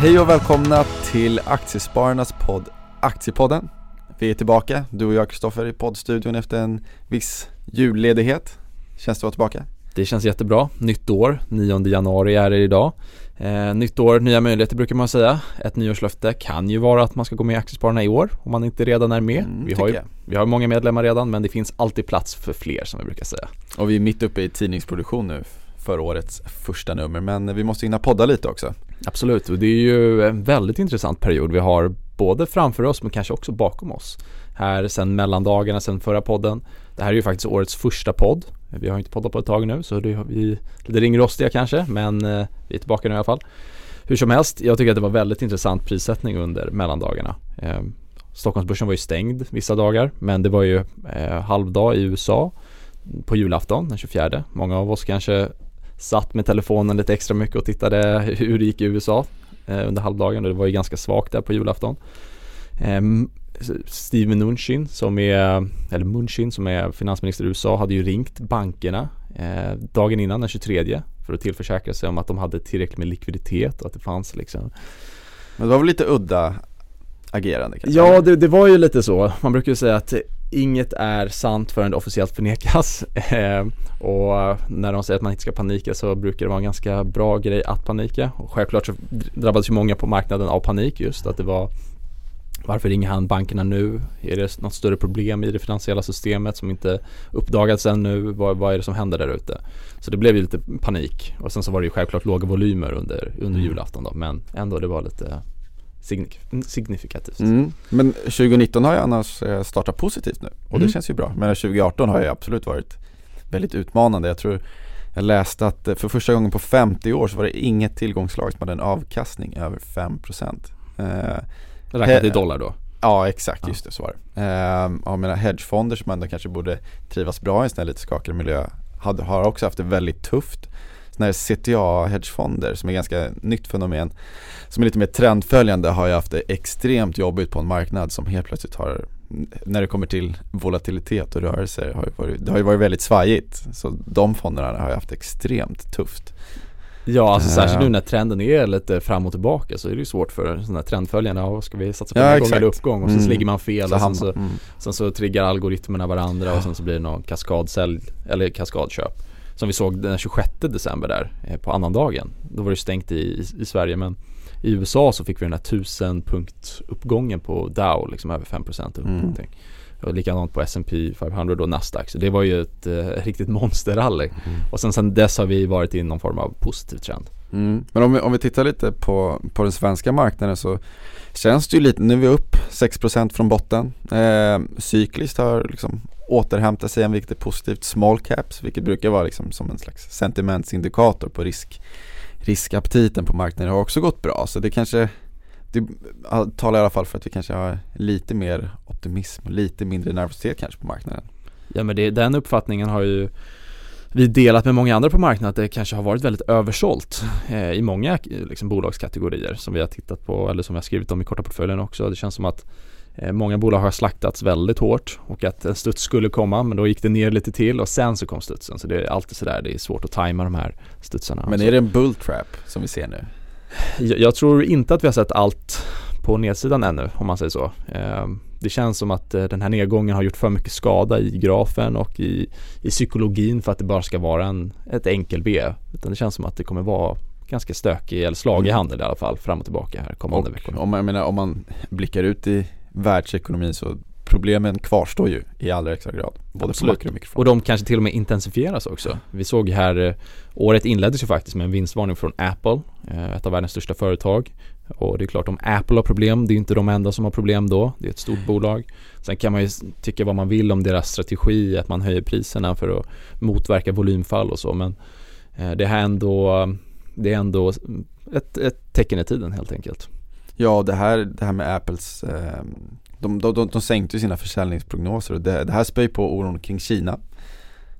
Hej och välkomna till Aktiespararnas podd Aktiepodden. Vi är tillbaka, du och jag Kristoffer i poddstudion efter en viss julledighet. Känns det att vara tillbaka? Det känns jättebra. Nytt år, 9 januari är det idag. Eh, nytt år, nya möjligheter brukar man säga. Ett nyårslöfte kan ju vara att man ska gå med i Aktiespararna i år om man inte redan är med. Mm, vi, har ju, vi har många medlemmar redan men det finns alltid plats för fler som vi brukar säga. Och vi är mitt uppe i tidningsproduktion nu för årets första nummer men vi måste hinna podda lite också. Absolut, och det är ju en väldigt intressant period vi har både framför oss men kanske också bakom oss. Här sen mellandagarna, sen förra podden. Det här är ju faktiskt årets första podd. Vi har inte poddat på ett tag nu så det, vi lite ringrostiga kanske men eh, vi är tillbaka nu i alla fall. Hur som helst, jag tycker att det var väldigt intressant prissättning under mellandagarna. Eh, Stockholmsbörsen var ju stängd vissa dagar men det var ju eh, halvdag i USA på julafton den 24. Många av oss kanske satt med telefonen lite extra mycket och tittade hur det gick i USA eh, under halvdagen och det var ju ganska svagt där på julafton. Eh, Steve Mnuchin som är, eller Munchin som är finansminister i USA hade ju ringt bankerna eh, dagen innan den 23 för att tillförsäkra sig om att de hade tillräckligt med likviditet och att det fanns liksom Men det var väl lite udda agerande kanske? Ja det, det var ju lite så. Man brukar ju säga att inget är sant förrän det officiellt förnekas. Eh, och när de säger att man inte ska panika så brukar det vara en ganska bra grej att panika. Och självklart så drabbades ju många på marknaden av panik just att det var varför ringer han bankerna nu? Är det något större problem i det finansiella systemet som inte uppdagats ännu? Vad, vad är det som händer där ute? Så det blev ju lite panik och sen så var det ju självklart låga volymer under, under julafton då men ändå det var lite signifikativt. Mm. Men 2019 har ju annars eh, startat positivt nu och mm. det känns ju bra. Men 2018 har ju absolut varit väldigt utmanande. Jag tror jag läste att eh, för första gången på 50 år så var det inget tillgångslag som hade en avkastning över 5% eh, Räknat i dollar då? Ja exakt, just det så var det. Eh, jag menar hedgefonder som ändå kanske borde trivas bra i en sån här lite skakig miljö hade, har också haft det väldigt tufft sådana här CTA-hedgefonder som är ganska nytt fenomen som är lite mer trendföljande har ju haft det extremt jobbigt på en marknad som helt plötsligt har när det kommer till volatilitet och rörelser har varit, det har ju varit väldigt svajigt. Så de fonderna har ju haft extremt tufft. Ja, alltså särskilt nu när trenden är lite fram och tillbaka så är det ju svårt för sådana här trendföljande. Ja, ska vi satsa på ja, nedgång eller uppgång? Och så mm. ligger man fel så och sen så, mm. sen så triggar algoritmerna varandra och sen så blir det någon kaskadsälj eller kaskadköp. Som vi såg den 26 december där eh, på annandagen. Då var det stängt i, i, i Sverige men i USA så fick vi den här 1000 punkt uppgången på Dow, liksom över 5% upp mm. Och likadant på S&P 500 och Nasdaq. Så det var ju ett eh, riktigt monsterrally. Mm. Och sen, sen dess har vi varit i någon form av positiv trend. Mm. Men om vi, om vi tittar lite på, på den svenska marknaden så känns det ju lite, nu är vi upp 6% från botten. Eh, cykliskt har liksom återhämta sig, vilket är positivt. Small caps, vilket brukar vara liksom som en slags sentimentsindikator på risk riskaptiten på marknaden har också gått bra så det kanske det talar i alla fall för att vi kanske har lite mer optimism och lite mindre nervositet kanske på marknaden. Ja men det, den uppfattningen har ju vi delat med många andra på marknaden att det kanske har varit väldigt översålt eh, i många eh, liksom, bolagskategorier som vi har tittat på eller som vi har skrivit om i korta portföljen också. Det känns som att många bolag har slaktats väldigt hårt och att en studs skulle komma men då gick det ner lite till och sen så kom studsen. Så det är alltid sådär, det är svårt att tajma de här studsarna. Men är det en bull trap som vi ser nu? Jag, jag tror inte att vi har sett allt på nedsidan ännu om man säger så. Eh, det känns som att eh, den här nedgången har gjort för mycket skada i grafen och i, i psykologin för att det bara ska vara en, ett enkel B. Utan det känns som att det kommer vara ganska stökig eller slagig mm. handel i alla fall fram och tillbaka här kommande veckor. Om, jag menar, om man blickar ut i världsekonomin så problemen kvarstår ju i allra högsta grad. Både Absolut. på och. Och de kanske till och med intensifieras också. Vi såg här, eh, året inleddes ju faktiskt med en vinstvarning från Apple, eh, ett av världens största företag. Och det är klart om Apple har problem, det är inte de enda som har problem då. Det är ett stort bolag. Sen kan man ju tycka vad man vill om deras strategi, att man höjer priserna för att motverka volymfall och så. Men eh, det här ändå, det är ändå ett, ett tecken i tiden helt enkelt. Ja, det här, det här med Apples eh, de, de, de, de sänkte sina försäljningsprognoser och det, det här spöj på oron kring Kina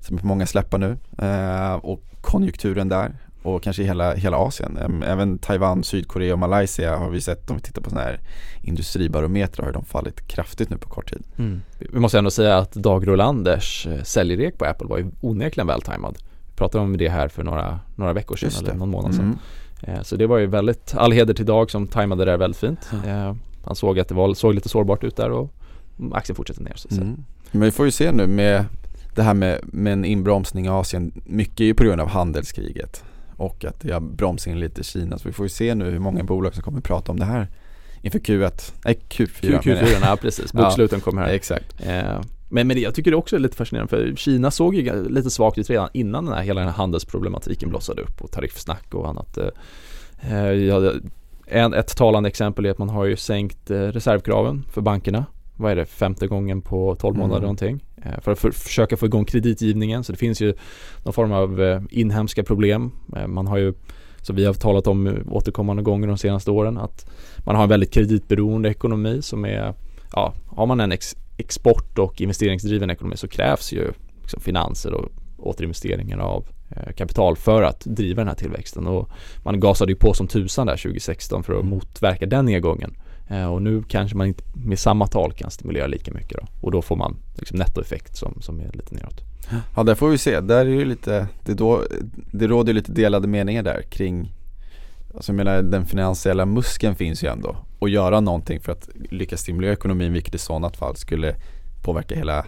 som är på många släppar nu eh, och konjunkturen där och kanske hela, hela Asien. Även Taiwan, Sydkorea och Malaysia har vi sett om vi tittar på sådana här industribarometrar har de fallit kraftigt nu på kort tid. Mm. Vi måste ändå säga att Dag Rolanders eh, säljrek på Apple var ju onekligen vältajmad. Pratade om det här för några, några veckor sedan eller någon månad sedan. Eh, så det var ju väldigt, all heder till Dag som tajmade det där väldigt fint. Eh, han såg att det var, såg lite sårbart ut där och aktien fortsätter ner. Så mm. Men vi får ju se nu med det här med, med en inbromsning i Asien, mycket är ju på grund av handelskriget och att det har bromsat in lite Kina. Så vi får ju se nu hur många bolag som kommer prata om det här inför Q1, nej Q4 Q4, ja precis, boksluten ja, kommer här. Exakt. Eh, men, men jag tycker det också är lite fascinerande för Kina såg ju lite svagt ut redan innan den här, hela den här handelsproblematiken blossade upp och tariffsnack och annat. Eh, eh ja, en, ett talande exempel är att man har ju sänkt eh, reservkraven för bankerna. Vad är det, femte gången på 12 månader mm. någonting. För att för, försöka få igång kreditgivningen. Så det finns ju någon form av inhemska problem. Man har ju, som vi har talat om återkommande gånger de senaste åren, att man har en väldigt kreditberoende ekonomi som är, ja, har man en ex, export och investeringsdriven ekonomi så krävs ju liksom finanser och återinvesteringar av kapital för att driva den här tillväxten och man gasade ju på som tusan där 2016 för att mm. motverka den nedgången. Eh, och nu kanske man inte med samma tal kan stimulera lika mycket då. Och då får man liksom nettoeffekt som, som är lite neråt. Ja, där får vi se. Där är ju lite, det, då, det råder lite delade meningar där kring Alltså jag menar den finansiella muskeln finns ju ändå och göra någonting för att lyckas stimulera ekonomin vilket i sådant fall skulle påverka hela,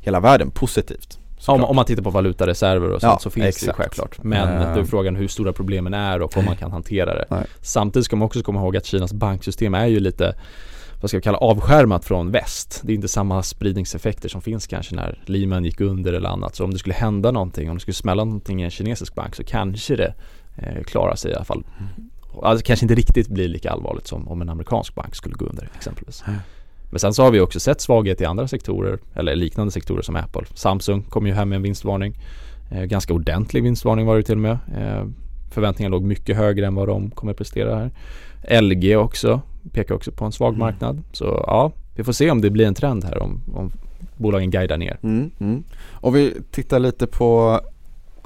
hela världen positivt. Om, om, man tittar på valutareserver och sånt ja, så finns exakt. det självklart. Men uh, då är frågan hur stora problemen är och om man kan hantera det. Nej. Samtidigt ska man också komma ihåg att Kinas banksystem är ju lite vad ska vi kalla avskärmat från väst. Det är inte samma spridningseffekter som finns kanske när Lehman gick under eller annat. Så om det skulle hända någonting, om det skulle smälla någonting i en kinesisk bank så kanske det eh, klarar sig i alla fall. Alltså kanske inte riktigt blir lika allvarligt som om en amerikansk bank skulle gå under exempelvis. Men sen så har vi också sett svaghet i andra sektorer eller liknande sektorer som Apple. Samsung kom ju hem med en vinstvarning. Eh, ganska ordentlig vinstvarning var det till och med. Eh, förväntningarna låg mycket högre än vad de kommer att prestera här. LG också pekar också på en svag mm. marknad. Så ja, vi får se om det blir en trend här om, om bolagen guidar ner. Mm, mm. Och vi tittar lite på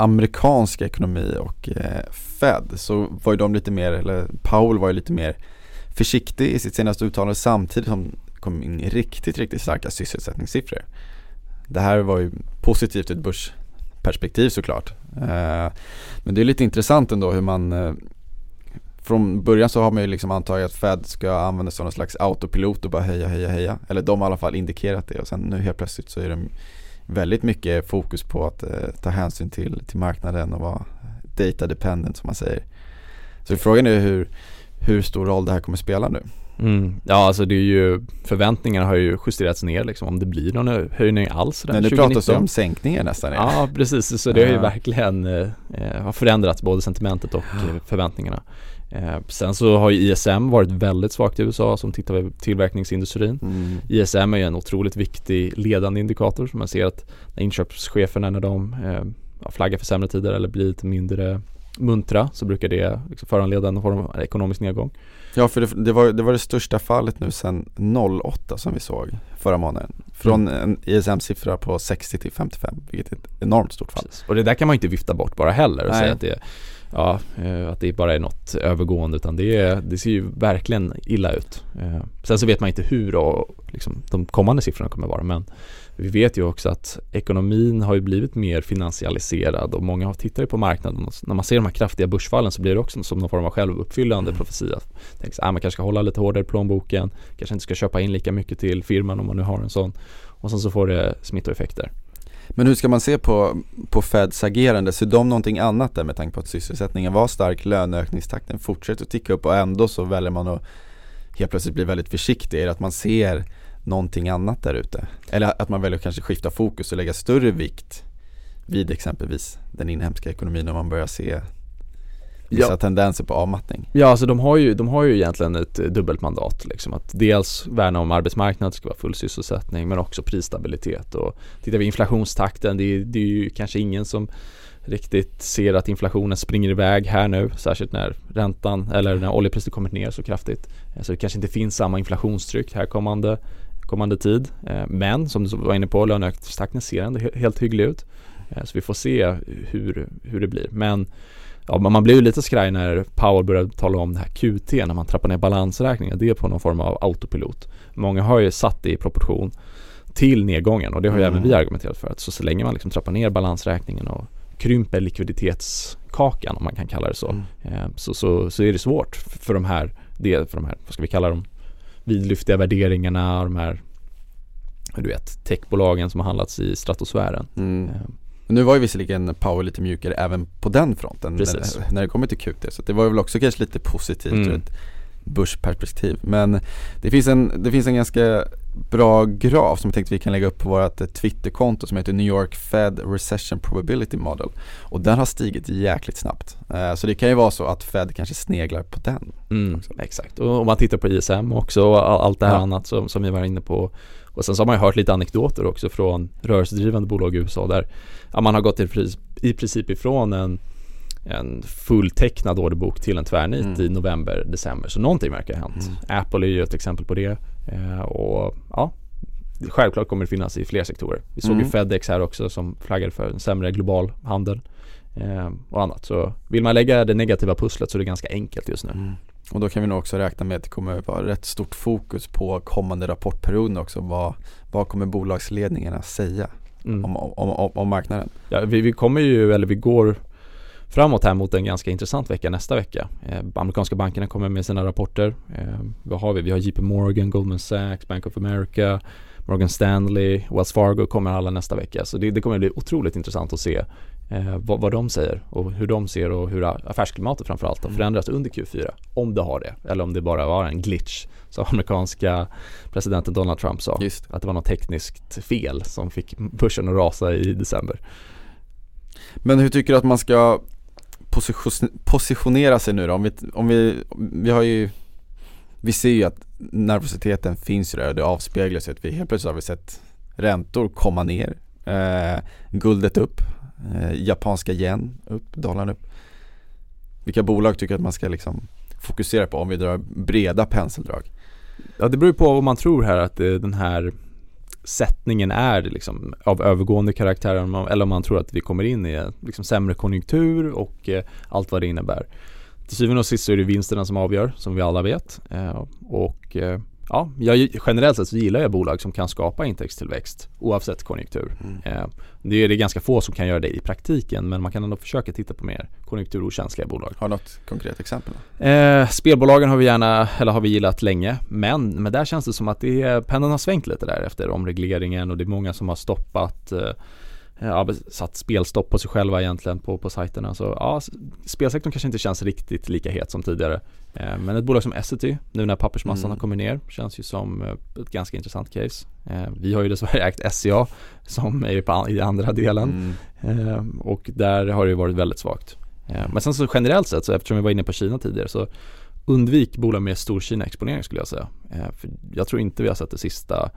amerikansk ekonomi och eh, Fed så var ju de lite mer, eller Powell var ju lite mer försiktig i sitt senaste uttalande samtidigt som kom in riktigt, riktigt starka sysselsättningssiffror. Det här var ju positivt ur ett börsperspektiv såklart. Eh, men det är lite intressant ändå hur man eh, från början så har man ju liksom antagit att Fed ska använda sig av någon slags autopilot och bara heja, heja, heja. Eller de har i alla fall indikerat det och sen nu helt plötsligt så är det väldigt mycket fokus på att eh, ta hänsyn till, till marknaden och vara data dependent som man säger. Så frågan är hur, hur stor roll det här kommer spela nu. Mm. Ja alltså det är ju Förväntningarna har ju justerats ner liksom om det blir någon höjning alls Men det pratas om sänkningar nästan Ja precis, så det har ju verkligen eh, har förändrats både sentimentet och ja. förväntningarna eh, Sen så har ju ISM varit väldigt svagt i USA som tittar på tillverkningsindustrin mm. ISM är ju en otroligt viktig ledande indikator som man ser att när inköpscheferna när de eh, flaggar för sämre tider eller blir lite mindre muntra så brukar det liksom föranleda en form av ekonomisk nedgång Ja för det, det, var, det var det största fallet nu sedan 08 som vi såg förra månaden. Från mm. en ISM-siffra på 60 till 55 vilket är ett enormt stort fall. Precis. Och det där kan man inte vifta bort bara heller och Nej. säga att det, ja, eh, att det bara är något övergående utan det, det ser ju verkligen illa ut. Eh, sen så vet man inte hur och liksom, de kommande siffrorna kommer vara men vi vet ju också att ekonomin har ju blivit mer finansialiserad och många tittar ju på marknaden och när man ser de här kraftiga börsfallen så blir det också som någon form av självuppfyllande mm. profetia. Tänks, ah, man kanske ska hålla lite hårdare i plånboken, kanske inte ska köpa in lika mycket till firman om man nu har en sån och sen så får det smittoeffekter. Men hur ska man se på, på Feds agerande? Ser de någonting annat där med tanke på att sysselsättningen var stark, löneökningstakten fortsätter att ticka upp och ändå så väljer man att helt plötsligt bli väldigt försiktig? Är det att man ser någonting annat där ute? Eller att man väljer att kanske skifta fokus och lägga större vikt vid exempelvis den inhemska ekonomin om man börjar se vissa ja. tendenser på avmattning. Ja, alltså de har ju, de har ju egentligen ett dubbelt mandat liksom att dels värna om arbetsmarknaden, ska vara full sysselsättning men också prisstabilitet och tittar vi inflationstakten, det är, det är ju kanske ingen som riktigt ser att inflationen springer iväg här nu, särskilt när räntan eller när oljepriset kommit ner så kraftigt. Så det kanske inte finns samma inflationstryck här kommande kommande tid. Eh, men som du var inne på, löneökningstakten ser ändå helt hygglig ut. Eh, så vi får se hur, hur det blir. Men ja, man blir ju lite skraj när Powell börjar tala om det här QT när man trappar ner balansräkningen. Det är på någon form av autopilot. Många har ju satt det i proportion till nedgången och det har ju mm. även vi argumenterat för att så, så länge man liksom trappar ner balansräkningen och krymper likviditetskakan om man kan kalla det så. Mm. Eh, så, så, så är det svårt för de här, det, för de här, vad ska vi kalla dem, vidlyftiga värderingarna, de här du vet, techbolagen som har handlats i stratosfären. Mm. Eh, Nu var ju visserligen Power lite mjukare även på den fronten Precis. när, när det kommer till QT så det var väl också kanske lite positivt Mm. ur ett börsperspektiv Men det finns, en, det finns en ganska bra graf som jag tänkte vi kan lägga upp på vårt Twitterkonto som heter New York Fed Recession Probability Model. Och den har stigit jäkligt snabbt. Eh, Så det kan ju vara så att Fed kanske sneglar på den Mm, exakt, och om man tittar på ISM också och all- allt det här Ja. annat som, som vi var inne på. Och sen så har man ju hört lite anekdoter också från rörelsedrivande bolag i USA där man har gått i princip ifrån en, en fulltecknad orderbok till en tvärnit Mm. i november, december. Så någonting verkar ha hänt. Apple är ju ett exempel på det eh, och ja, självklart kommer det finnas i fler sektorer. Vi såg ju Mm. Fedex här också som flaggade för en sämre global handel eh, och annat. Så vill man lägga det negativa pusslet så är det ganska enkelt just nu. Och då kan vi nog också räkna med att det kommer vara rätt stort fokus på kommande rapportperioden också Vad, vad kommer bolagsledningarna säga Mm. om, om, om, om marknaden? Ja, vi, vi kommer ju, eller vi går framåt här mot en ganska intressant vecka nästa vecka. Eh, amerikanska bankerna kommer med sina rapporter. Eh, vad har vi? Vi har JP Morgan, Goldman Sachs, Bank of America, Morgan Stanley, Wells Fargo kommer alla nästa vecka. Så det, det kommer bli otroligt intressant att se eh, vad, vad de säger och hur de ser och hur affärsklimatet framförallt har Mm. förändrats under Q4. Om det har det, eller om det bara var en glitch som amerikanska presidenten Donald Trump sa. Just Att det var något tekniskt fel som fick börsen att rasa i december. Men hur tycker du att man ska position, positionera sig nu då? Om vi, om vi, vi har ju Vi ser ju att nervositeten finns ju där och det avspeglar sig att vi helt plötsligt har vi sett räntor komma ner eh, Guldet upp eh, Japanska yen upp, dollarn upp Vilka bolag tycker att man ska liksom fokusera på om vi drar breda penseldrag? Ja det beror ju på vad man tror här att eh, den här sättningen är liksom av övergående karaktär eller om man- tror att vi kommer in i en liksom sämre konjunktur och eh, allt vad det innebär. Till syvende och sist så är det vinsterna som avgör som vi alla vet eh, och eh, ja, jag, generellt sett så gillar jag bolag som kan skapa intäktstillväxt oavsett konjunktur. Eh, det är det ganska få som kan göra det i praktiken men man kan ändå försöka titta på mer konjunkturokänsliga bolag. Har du något konkret exempel? Eh, spelbolagen har vi gärna, eller har vi gillat länge, men, men där känns det som att det är, pendeln har svängt lite där efter omregleringen och det är många som har stoppat eh, Ja, satt spelstopp på sig själva egentligen på, på sajterna. Så ja, spelsektorn kanske inte känns riktigt lika het som tidigare. Eh, men ett bolag som Essity, nu när pappersmassan Mm. har kommit ner, känns ju som eh, ett ganska intressant case. Eh, vi har ju dessvärre ägt SCA som är på, i andra delen. Mm. Eh, och där har det ju varit väldigt svagt. Eh, men sen så generellt sett, så eftersom vi var inne på Kina tidigare, så undvik bolag med stor Kina-exponering skulle jag säga. Eh, för jag tror inte vi har sett det sista,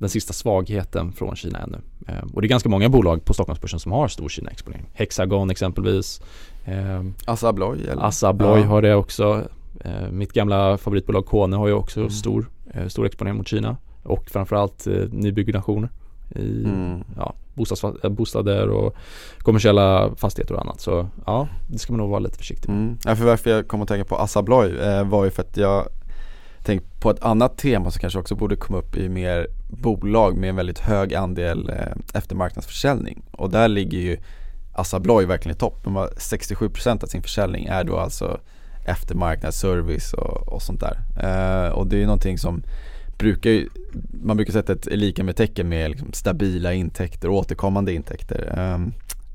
den sista svagheten från Kina ännu. Eh, och det är ganska många bolag på Stockholmsbörsen som har stor Kina-exponering. Hexagon exempelvis, eh, Assa Abloy eller? Assa Abloy Ja. har det också. Eh, mitt gamla favoritbolag Kone har ju också Mm. stor, eh, stor exponering mot Kina. Och framförallt eh, nybyggnationer i Mm. ja, eh, bostäder och kommersiella fastigheter och annat. Så ja, det ska man nog vara lite försiktig med. Mm. Ja, för varför jag kom att tänka på Assa Abloy eh, var ju för att jag tänkte på ett annat tema som kanske också borde komma upp i mer bolag med en väldigt hög andel eh, eftermarknadsförsäljning och där ligger ju Assa Abloy verkligen i topp. 67% av sin försäljning är då alltså eftermarknadsservice och, och sånt där. Eh, och det är ju någonting som brukar ju, man brukar sätta ett lika med tecken med liksom stabila intäkter och återkommande intäkter. Eh,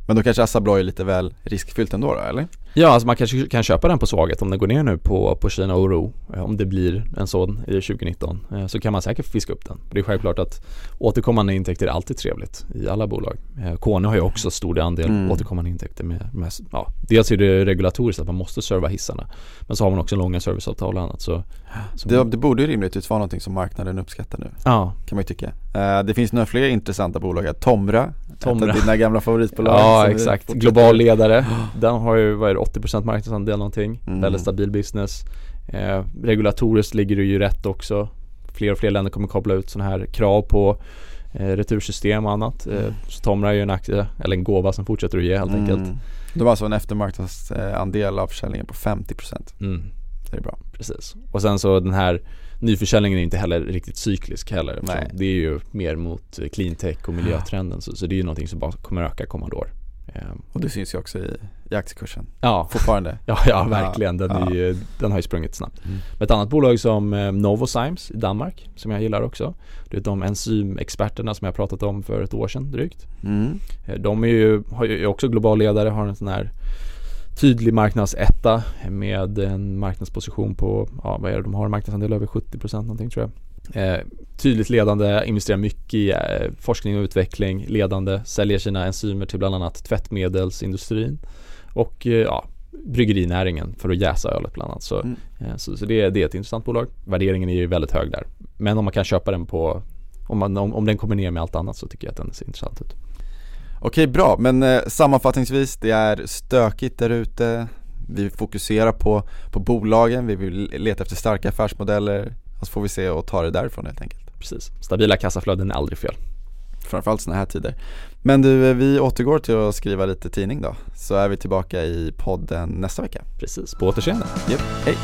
men då kanske Assa Abloy är lite väl riskfyllt ändå då, eller? Ja, alltså man kanske kan köpa den på svaghet om den går ner nu på, på Kina oro. eh, Om det blir en sån i 2019 eh, så kan man säkert fiska upp den. Det är självklart att återkommande intäkter är alltid trevligt i alla bolag. Eh, Kone har ju också stor andel Mm. återkommande intäkter med, med ja, dels är det regulatoriskt att man måste serva hissarna men så har man också långa serviceavtal och annat så, så Det, det borde ju rimligtvis vara någonting som marknaden uppskattar nu, Ja, kan man ju tycka. Det finns några fler intressanta bolag. Tomra, Tomra. ett av dina gamla favoritbolag. Ja exakt, global ledare. Den har ju, vad är det, 80% marknadsandel någonting. Mm. Väldigt stabil business. Eh, regulatoriskt ligger det ju rätt också. Fler och fler länder kommer koppla ut sådana här krav på eh, retursystem och annat. Eh, Mm. så Tomra är ju en aktie, eller en gåva som fortsätter att ge helt enkelt. Mm. De har alltså en eftermarknadsandel av försäljningen på 50% Mm, Det är bra. precis. Och sen så den här nyförsäljningen är inte heller riktigt cyklisk heller. Det är ju mer mot eh, clean tech och miljötrenden. Så, så det är ju någonting som bara kommer öka kommande år. Ehm, Och det syns ju också i, i aktiekursen Ja, fortfarande. ja, ja verkligen. Den, Ja. ju, den har ju sprungit snabbt. Mm. Ett annat bolag som eh, Novozymes i Danmark som jag gillar också. Det är de enzymexperterna som jag pratat om för ett år sedan drygt. Mm. Eh, De är ju, har ju också global ledare, har en sån här tydlig marknadsetta med en marknadsposition på, ja vad är det, de har marknadsandel över 70% någonting tror jag. Eh, tydligt ledande, investerar mycket i eh, forskning och utveckling, ledande, säljer sina enzymer till bland annat tvättmedelsindustrin och eh, ja, bryggerinäringen för att jäsa ölet bland annat. Så, Mm. eh, så, så det, är- det är ett intressant bolag. Värderingen är ju väldigt hög där. Men om man kan köpa den på om, man, om, om den kommer ner med allt annat så tycker jag att den ser intressant ut. Okej bra, men eh, sammanfattningsvis det är stökigt där ute Vi fokuserar på, på bolagen, vi vill leta efter starka affärsmodeller så får vi se och ta det därifrån helt enkelt Precis. Stabila kassaflöden är aldrig fel. Framförallt sådana här tider Men du, eh, vi återgår till att skriva lite tidning då Så är vi tillbaka i podden nästa vecka Precis. På återseende. Japp, hej!